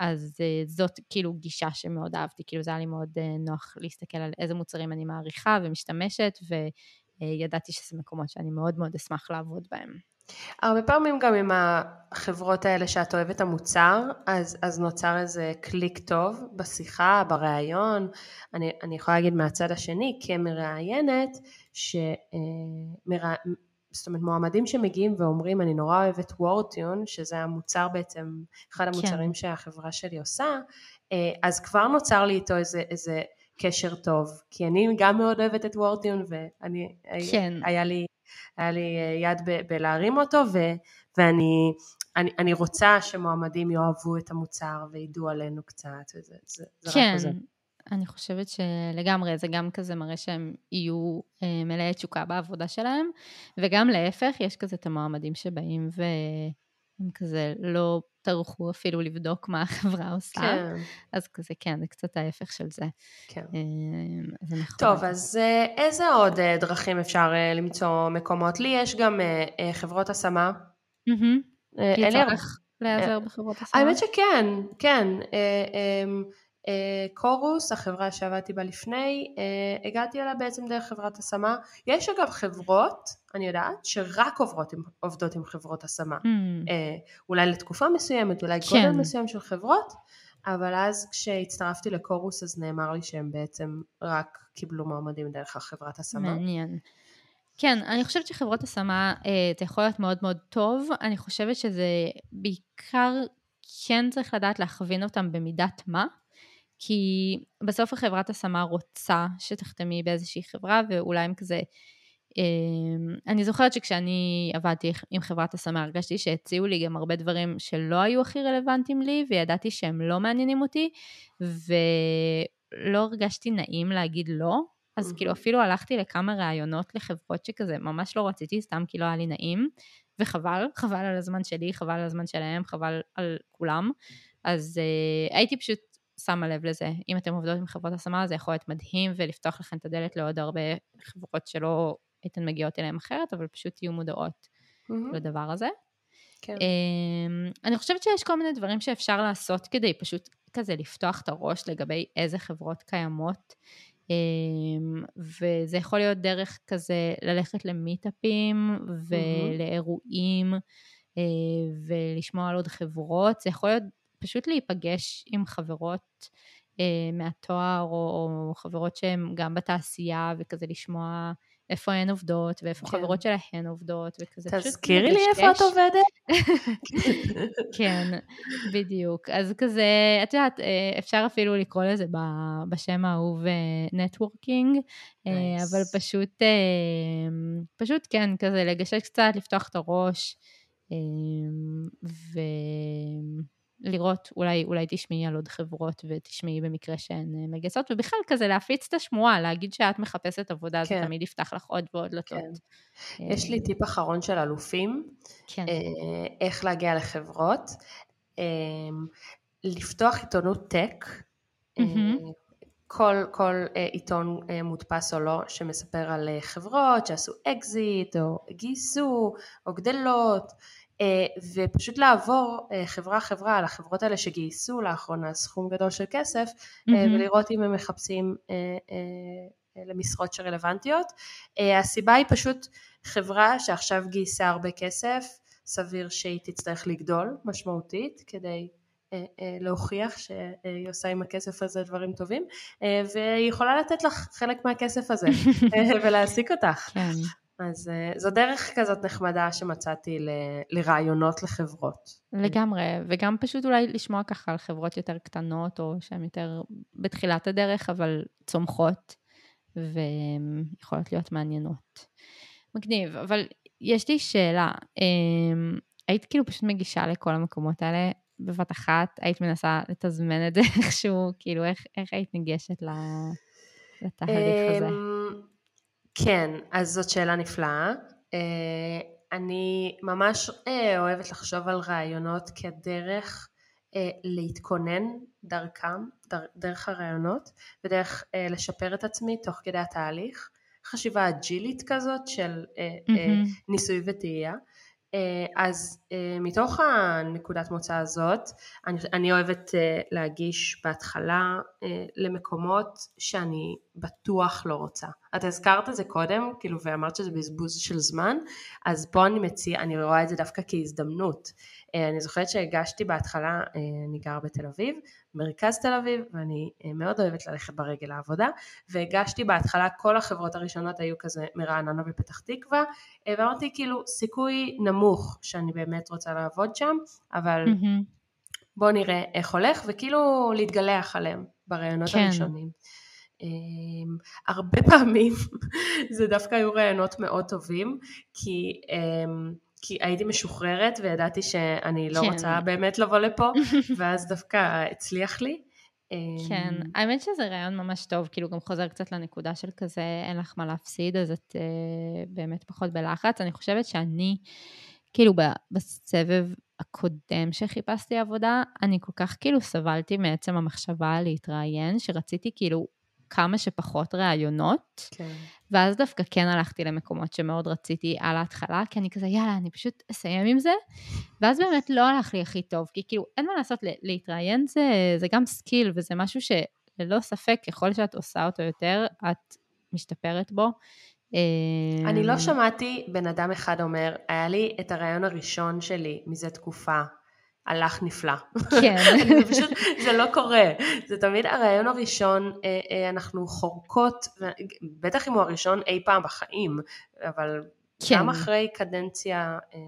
אז uh, זאת כאילו גישה שמאוד אהבתי, כאילו זה היה לי מאוד uh, נוח להסתכל על איזה מוצרים אני מעריכה ומשתמשת, וידעתי שזה מקומות שאני מאוד מאוד אשמח לעבוד בהם. הרבה פעמים גם עם החברות האלה שאת אוהבת את המוצר, אז, אז נוצר איזה קליק טוב בשיחה, בריאיון. אני, אני יכולה להגיד מהצד השני, כמראיינת, שמרא... זאת אומרת מועמדים שמגיעים ואומרים אני נורא אוהבת וורטיון שזה המוצר בעצם אחד כן. המוצרים כן. שהחברה שלי עושה אה, אז כבר נוצר לי איתו איזה, איזה קשר טוב כי אני גם מאוד אוהבת את וורטיון ואני כן. היה לי היה לי אה, יד ב, בלהרים אותו ו, ואני אני, אני רוצה שמועמדים יאהבו את המוצר וידעו עלינו קצת וזה זה, זה כן. רק עוזר. אני חושבת שלגמרי, זה גם כזה מראה שהם יהיו אה, מלאי תשוקה בעבודה שלהם, וגם להפך, יש כזה את המועמדים שבאים והם כזה לא טרחו אפילו לבדוק מה החברה עושה. כן. אז כזה, כן, זה קצת ההפך של זה. כן. אה, אז נכון. טוב, אז אה, איזה עוד דרכים אפשר למצוא מקומות? לי יש גם חברות השמה. Mm-hmm. אין לי צורך להיעזר בחברות השמה? האמת שכן, כן. אה, קורוס, החברה שעבדתי בה לפני, אה, הגעתי אליה בעצם דרך חברת השמה. יש אגב חברות, אני יודעת, שרק עוברות עם, עובדות עם חברות השמה. Mm. אולי לתקופה מסוימת, אולי כן. גודל מסוים של חברות, אבל אז כשהצטרפתי לקורוס אז נאמר לי שהם בעצם רק קיבלו מועמדים דרך החברת השמה. מעניין. כן, אני חושבת שחברות השמה זה יכול להיות מאוד מאוד טוב, אני חושבת שזה בעיקר כן צריך לדעת להכווין אותם במידת מה. כי בסוף החברת השמה רוצה שתחתמי באיזושהי חברה, ואולי הם כזה... אמ, אני זוכרת שכשאני עבדתי עם חברת השמה הרגשתי שהציעו לי גם הרבה דברים שלא היו הכי רלוונטיים לי וידעתי שהם לא מעניינים אותי ולא הרגשתי נעים להגיד לא. אז כאילו אפילו הלכתי לכמה ראיונות לחברות שכזה ממש לא רציתי סתם כי לא היה לי נעים וחבל, חבל על הזמן שלי, חבל על הזמן שלהם, חבל על כולם. אז uh, הייתי פשוט שמה לב לזה. אם אתם עובדות עם חברות השמה זה יכול להיות מדהים ולפתוח לכם את הדלת לעוד הרבה חברות שלא הייתן מגיעות אליהן אחרת, אבל פשוט תהיו מודעות mm-hmm. לדבר הזה. כן. Um, אני חושבת שיש כל מיני דברים שאפשר לעשות כדי פשוט כזה לפתוח את הראש לגבי איזה חברות קיימות. Um, וזה יכול להיות דרך כזה ללכת למיטאפים ולאירועים uh, ולשמוע על עוד חברות, זה יכול להיות פשוט להיפגש עם חברות מהתואר, או, או חברות שהן גם בתעשייה, וכזה לשמוע איפה הן עובדות, ואיפה כן. חברות שלהן עובדות, וכזה פשוט... תזכירי לי איפה את עובדת. כן, בדיוק. אז כזה, את יודעת, אה, אפשר אפילו לקרוא לזה בשם האהוב נטוורקינג, אה, nice. אבל פשוט, אה, פשוט כן, כזה לגשת קצת, לפתוח את הראש, ו... לראות, אולי, אולי תשמעי על עוד חברות ותשמעי במקרה שהן אה, מגייסות, ובכלל כזה להפיץ את השמועה, להגיד שאת מחפשת עבודה, כן. זה תמיד יפתח לך עוד ועוד. כן. אה, יש לי טיפ אחרון של אלופים, כן. אה, איך להגיע לחברות. לפתוח עיתונות tech, mm-hmm. כל, כל עיתון מודפס או לא, שמספר על חברות שעשו אקזיט, או גייסו, או גדלות. אה, ופשוט לעבור אה, חברה חברה על החברות האלה שגייסו לאחרונה סכום גדול של כסף mm-hmm. ולראות אם הם מחפשים למשרות שרלוונטיות. הסיבה היא פשוט חברה שעכשיו גייסה הרבה כסף, סביר שהיא תצטרך לגדול משמעותית כדי להוכיח שהיא עושה עם הכסף הזה דברים טובים והיא יכולה לתת לך חלק מהכסף הזה ולהעסיק אותך. כן. אז uh, זו דרך כזאת נחמדה שמצאתי ל, לרעיונות לחברות. לגמרי, וגם פשוט אולי לשמוע ככה על חברות יותר קטנות, או שהן יותר בתחילת הדרך, אבל צומחות, ויכולות להיות מעניינות. מגניב, אבל יש לי שאלה, um, היית כאילו פשוט מגישה לכל המקומות האלה בבת אחת, היית מנסה לתזמן את זה איכשהו, כאילו איך, איך היית ניגשת לתהליך הזה? כן, אז זאת שאלה נפלאה. אה, אני ממש אה, אוהבת לחשוב על רעיונות כדרך אה, להתכונן דרכם, דרך הרעיונות, ודרך לשפר את עצמי תוך כדי התהליך. חשיבה אג'ילית כזאת של mm-hmm. ניסוי וטעייה. אה, אז אה, מתוך הנקודת מוצא הזאת אני, אני אוהבת אה, להגיש בהתחלה למקומות שאני בטוח לא רוצה. את הזכרת את זה קודם כאילו ואמרת שזה בזבוז של זמן אז פה אני מציע, אני רואה את זה דווקא כהזדמנות. אני זוכרת שהגשתי בהתחלה, אני גר בתל אביב, מרכז תל אביב ואני מאוד אוהבת ללכת ברגל לעבודה והגשתי בהתחלה כל החברות הראשונות היו כזה מרעננה ופתח תקווה ואמרתי כאילו סיכוי נמוך שאני באמת רוצה לעבוד שם אבל mm-hmm. בוא נראה איך הולך וכאילו להתגלח עליהם ברעיונות כן. הראשונים. Um, הרבה פעמים זה דווקא היו רעיונות מאוד טובים כי um, כי הייתי משוחררת וידעתי שאני לא כן. רוצה באמת לבוא לפה, ואז דווקא הצליח לי. כן, אמ, האמת שזה רעיון ממש טוב, כאילו גם חוזר קצת לנקודה של כזה אין לך מה להפסיד, אז את uh, באמת פחות בלחץ. אני חושבת שאני, כאילו בסבב הקודם שחיפשתי עבודה, אני כל כך כאילו סבלתי מעצם המחשבה להתראיין, שרציתי כאילו כמה שפחות ראיונות, כן. ואז דווקא כן הלכתי למקומות שמאוד רציתי על ההתחלה, כי אני כזה, יאללה, אני פשוט אסיים עם זה, ואז באמת לא הלך לי הכי טוב, כי כאילו, אין מה לעשות, להתראיין זה, זה גם skill, וזה משהו שללא ספק, ככל שאת עושה אותו יותר, את משתפרת בו. אני לא אמ, שמעתי בן אדם אחד אומר, היה לי את הרעיון הראשון שלי מזה תקופה, הלך נפלא. כן. זה פשוט, זה לא קורה. זה תמיד הרעיון הראשון, אה, אה, אנחנו חורקות, בטח אם הוא הראשון אי פעם בחיים, אבל כן. גם אחרי קדנציה אה,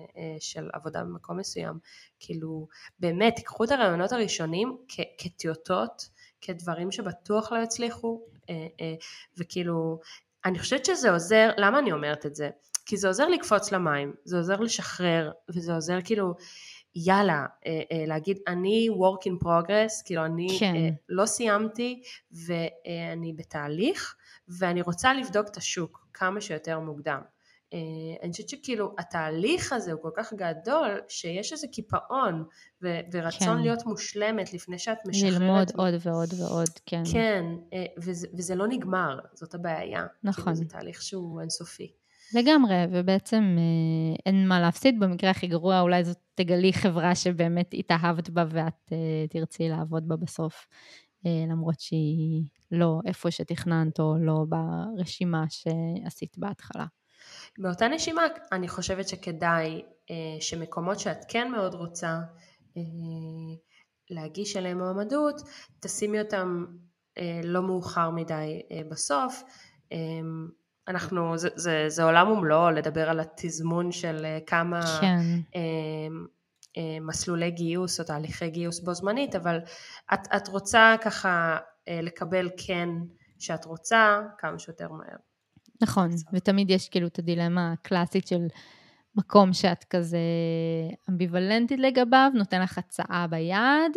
של עבודה במקום מסוים, כאילו, באמת, תיקחו את הרעיונות הראשונים כטיוטות, כדברים שבטוח לא יצליחו, וכאילו, אני חושבת שזה עוזר, למה אני אומרת את זה? כי זה עוזר לקפוץ למים, זה עוזר לשחרר, וזה עוזר כאילו, יאללה, אה, אה, להגיד אני work in progress, כאילו אני כן. אה, לא סיימתי ואני בתהליך ואני רוצה לבדוק את השוק כמה שיותר מוקדם. אני חושבת שכאילו התהליך הזה הוא כל כך גדול שיש איזה קיפאון ו- ורצון כן. להיות מושלמת לפני שאת משחררת. ללמוד עוד ועוד ועוד, כן. כן, וזה, וזה לא נגמר, זאת הבעיה. נכון. כאילו זה תהליך שהוא אינסופי. לגמרי, ובעצם אין מה להפסיד. במקרה הכי גרוע, אולי זאת תגלי חברה שבאמת התאהבת בה ואת אה, תרצי לעבוד בה בסוף, אה, למרות שהיא לא איפה שתכננת או לא ברשימה שעשית בהתחלה. באותה נשימה, אני חושבת שכדאי שמקומות שאת כן מאוד רוצה, להגיש אליהם מועמדות, תשימי אותם אה, לא מאוחר מדי אה, בסוף. אנחנו, זה, זה, זה עולם ומלואו לדבר על התזמון של אה, כמה כן. אה, אה, מסלולי גיוס או תהליכי גיוס בו זמנית, אבל את, את רוצה ככה אה, לקבל כן שאת רוצה כמה שיותר מהר. נכון, ותמיד יש כאילו את הדילמה הקלאסית של מקום שאת כזה אמביוולנטית לגביו, נותן לך הצעה ביד,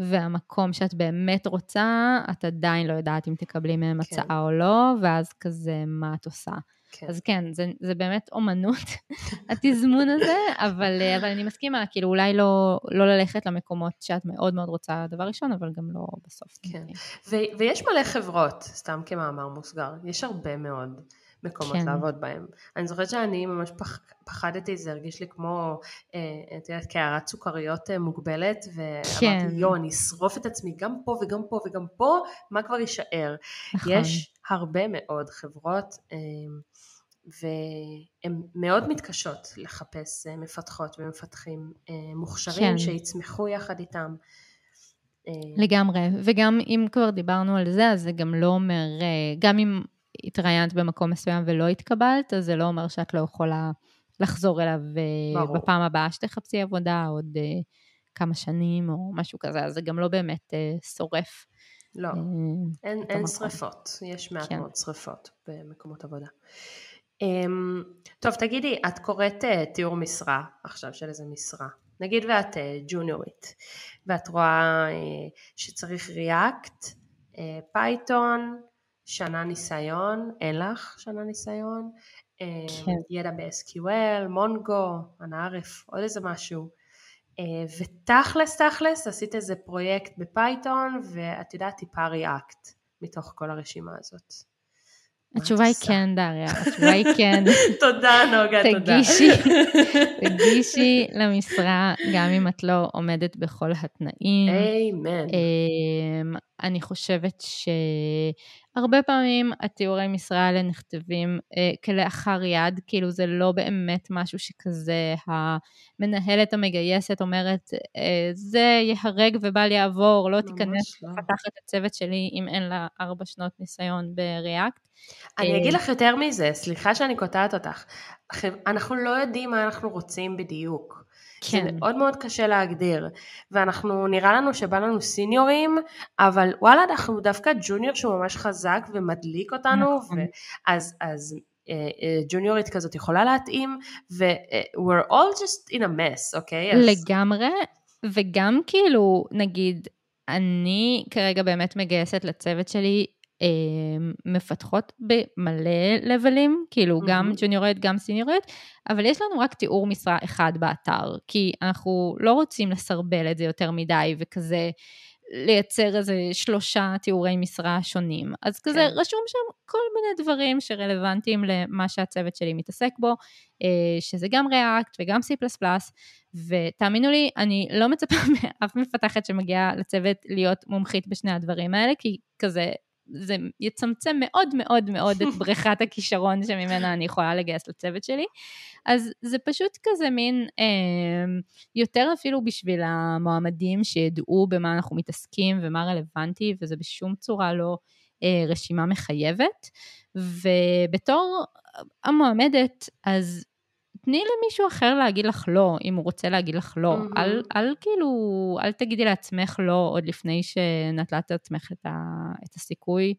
והמקום שאת באמת רוצה, את עדיין לא יודעת אם תקבלי מהם כן. הצעה או לא, ואז כזה, מה את עושה? כן. אז כן, זה, זה באמת אומנות, התזמון הזה, אבל, אבל אני מסכימה, כאילו אולי לא, לא ללכת למקומות שאת מאוד מאוד רוצה דבר ראשון, אבל גם לא בסוף. כן. ו- ויש מלא חברות, סתם כמאמר מוסגר, יש הרבה מאוד מקומות כן. לעבוד בהם. אני זוכרת שאני ממש פח, פחדתי, זה הרגיש לי כמו, אה, את יודעת, קערת סוכריות אה, מוגבלת, ואמרתי, כן. יואו, אני אשרוף את עצמי גם פה וגם פה וגם פה, מה כבר יישאר? נכון. יש הרבה מאוד חברות, אה, והן מאוד מתקשות לחפש אה, מפתחות ומפתחים אה, מוכשרים כן. שיצמחו יחד איתם. אה, לגמרי, וגם אם כבר דיברנו על זה, אז זה גם לא אומר, אה, גם אם התראיינת במקום מסוים ולא התקבלת, אז זה לא אומר שאת לא יכולה לחזור אליו אה, ברור. בפעם הבאה שתחפשי עבודה, עוד אה, כמה שנים או משהו כזה, אז זה גם לא באמת אה, שורף. לא, אין, אין. שריפות, יש מעט כן. מאוד שריפות במקומות עבודה. אמ, טוב, תגידי, את קוראת אה, תיאור משרה עכשיו של איזה משרה, נגיד ואת ג'וניורית, ואת רואה אה, שצריך React, Python, שנה ניסיון, אין לך שנה ניסיון, אה, כן. ידע ב-SQL, Mongo, אנא ערף, עוד איזה משהו. אה, ותכלס תכלס עשית איזה פרויקט ב Python ואת יודעת טיפה React מתוך כל הרשימה הזאת. התשובה היא? כן, דריה, התשובה היא כן. תודה נוגה, תודה. תגישי, תגישי למשרה, גם אם את לא עומדת בכל התנאים. איימן. אמ, אני חושבת שהרבה פעמים התיאורי משרה האלה נכתבים אה, כלאחר יד, כאילו זה לא באמת משהו שכזה המנהלת המגייסת אומרת, אה, זה ייהרג ובל יעבור, לא תיכנס לא. לפתחת הצוות שלי אם אין לה ארבע שנות ניסיון בריאקט. אני אה, אגיד לך יותר מזה, סליחה שאני קוטעת אותך. אנחנו לא יודעים מה אנחנו רוצים בדיוק. זה כן, מאוד מאוד קשה להגדיר, ואנחנו, נראה לנו שבא לנו סיניורים, אבל וואלה, אנחנו דווקא ג'וניור שהוא ממש חזק ומדליק אותנו, נכון. אז, אז אה, אה, ג'וניורית כזאת יכולה להתאים, ו- אה, we're all just in a mess, אוקיי? אז- לגמרי, וגם כאילו, נגיד, אני כרגע באמת מגייסת לצוות שלי מפתחות במלא לבלים, כאילו גם מהמם. ג'וניורית, גם סיניורית, אבל יש לנו רק תיאור משרה אחד באתר, כי אנחנו לא רוצים לסרבל את זה יותר מדי וכזה לייצר איזה שלושה תיאורי משרה שונים. אז כזה כן. רשום שם כל מיני דברים שרלוונטיים למה שהצוות שלי מתעסק בו, אה, שזה גם React וגם C++, ותאמינו לי, אני לא מצפה מאף מפתחת שמגיעה לצוות להיות מומחית בשני הדברים האלה, כי כזה, זה יצמצם מאוד מאוד מאוד את בריכת הכישרון שממנה אני יכולה לגייס לצוות שלי. אז זה פשוט כזה מין, אה, יותר אפילו בשביל המועמדים שידעו במה אנחנו מתעסקים ומה רלוונטי, וזה בשום צורה לא אה, רשימה מחייבת. ובתור המועמדת, אז תני למישהו אחר להגיד לך לא, אם הוא רוצה להגיד לך לא. מהמם. אל, אל כאילו, אל תגידי לעצמך לא עוד לפני שנטלת לעצמך את, ה, את הסיכוי.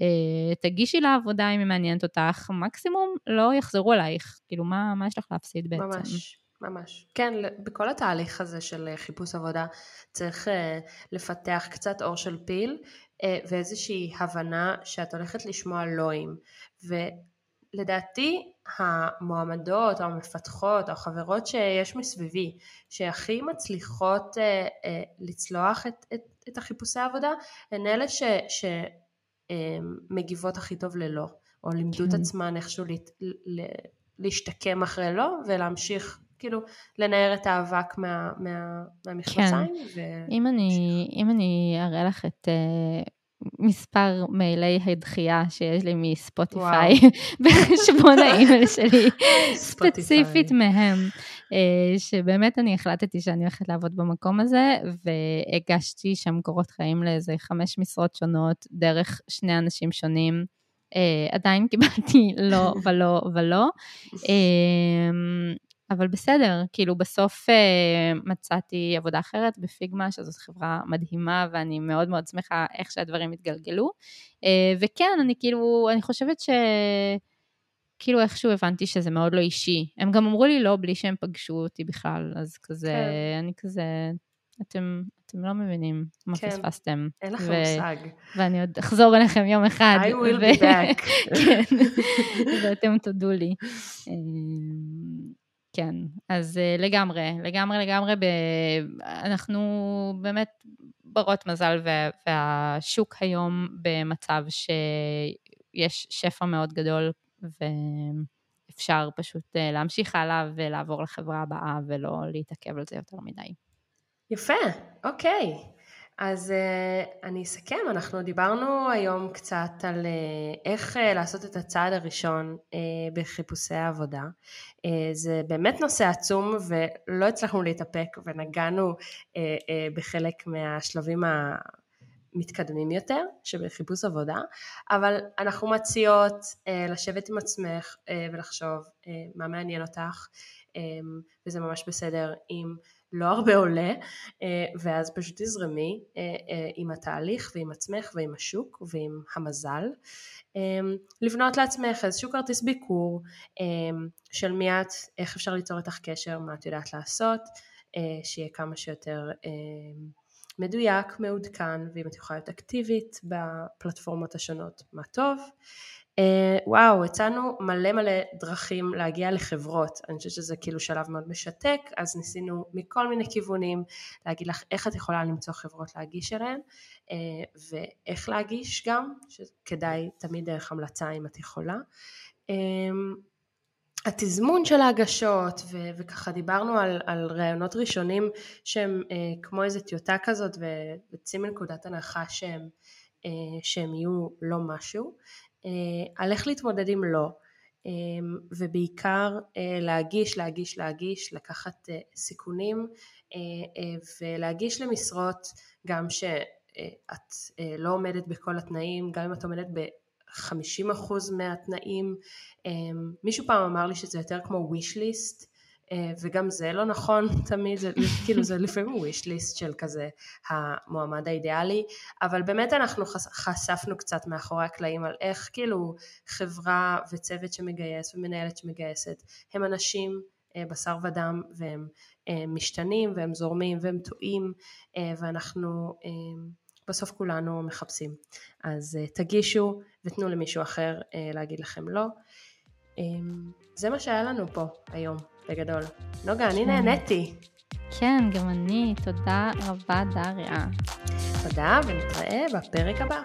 אה, תגישי לעבודה אם היא מעניינת אותך, מקסימום לא יחזרו אלייך. כאילו, מה, מה יש לך להפסיד בעצם? ממש, ממש. כן, בכל התהליך הזה של אה, חיפוש עבודה צריך אה, לפתח קצת אור של פיל אה, ואיזושהי הבנה שאת הולכת לשמוע לואים. ולדעתי המועמדות או המפתחות או החברות שיש מסביבי שהכי מצליחות אה, אה, לצלוח את, את, את החיפושי העבודה הן אלה ש... ש אה, הכי טוב ללא, או לימדו את כן. עצמן איכשהו להת- ל- להשתקם אחרי לא, ולהמשיך כאילו לנער את האבק מה, מה, מהמכנסיים. ו... אם אני, אם אני אראה לך את, אה, מספר מיילי הדחייה שיש לי מספוטיפיי בחשבון האימייל שלי, ספציפית מהם, אה, שבאמת אני החלטתי שאני הולכת לעבוד במקום הזה, והגשתי שם קורות חיים לאיזה חמש משרות שונות, דרך שני אנשים שונים. Uh, עדיין קיבלתי לא ולא ולא. Uh, אבל בסדר, כאילו בסוף uh, מצאתי עבודה אחרת בפיגמה, שזאת חברה מדהימה ואני מאוד מאוד שמחה איך שהדברים התגלגלו. Uh, וכן, אני כאילו, אני חושבת ש... כאילו איכשהו הבנתי שזה מאוד לא אישי. הם גם אמרו לי לא בלי שהם פגשו אותי בכלל, אז כזה, כן. אני כזה, אתם, אתם לא מבינים מה כן. פספסתם. אין לכם ו- מושג. ואני עוד אחזור אליכם יום אחד. I will ו- be back. כן, ואתם תודו לי. כן, אז uh, לגמרי, לגמרי, לגמרי, ב... אנחנו באמת ברות מזל, וה... והשוק היום במצב שיש שפע מאוד גדול, ואפשר פשוט uh, להמשיך הלאה ולעבור לחברה הבאה ולא להתעכב על זה יותר מדי. יפה, אוקיי. אז uh, אני אסכם, אנחנו דיברנו היום קצת על uh, איך uh, לעשות את הצעד הראשון בחיפושי העבודה. זה באמת נושא עצום ולא הצלחנו להתאפק ונגענו בחלק מהשלבים המתקדמים יותר שבחיפוש עבודה, אבל אנחנו מציעות uh, לשבת עם עצמך uh, ולחשוב uh, מה מעניין אותך um, וזה ממש בסדר אם לא הרבה עולה, אה, ואז פשוט תזרמי אה, אה, עם התהליך ועם עצמך ועם השוק ועם המזל. לבנות לעצמך איזשהו כרטיס ביקור של מי את, איך אפשר ליצור איתך קשר, מה את יודעת לעשות, שיהיה כמה שיותר מדויק, מעודכן, ואם את יכולה להיות אקטיבית בפלטפורמות השונות, מה טוב. Uh, וואו, הצענו מלא מלא דרכים להגיע לחברות, אני חושבת שזה כאילו שלב מאוד משתק, אז ניסינו מכל מיני כיוונים להגיד לך איך את יכולה למצוא חברות להגיש אליהן, uh, ואיך להגיש גם, שכדאי תמיד דרך המלצה אם את יכולה. התזמון של ההגשות ו- וככה דיברנו על, על רעיונות ראשונים שהם uh, כמו איזה טיוטה כזאת ויוצאים מנקודת הנחה שהם, uh, שהם יהיו לא משהו אה, על איך להתמודד עם לא, אה, ובעיקר אה, להגיש, להגיש, להגיש, לקחת סיכונים ולהגיש למשרות גם שאת לא עומדת בכל התנאים, גם אם את עומדת ב-50% מהתנאים. מישהו פעם אמר לי שזה יותר כמו wish list, אה, וגם זה לא נכון תמיד, זה, כאילו זה לפעמים wish list של כזה המועמד האידיאלי, אבל באמת אנחנו חשפנו קצת מאחורי הקלעים על איך כאילו חברה וצוות שמגייס ומנהלת שמגייסת הם אנשים אה, בשר ודם והם אה, משתנים והם זורמים והם טועים ואנחנו בסוף כולנו מחפשים. אז תגישו ותנו למישהו אחר להגיד לכם לא. זה מה שהיה לנו פה היום. בגדול. נוגה, אני. נהניתי. כן, גם אני. תודה רבה, דריה. תודה, ונתראה בפרק הבא.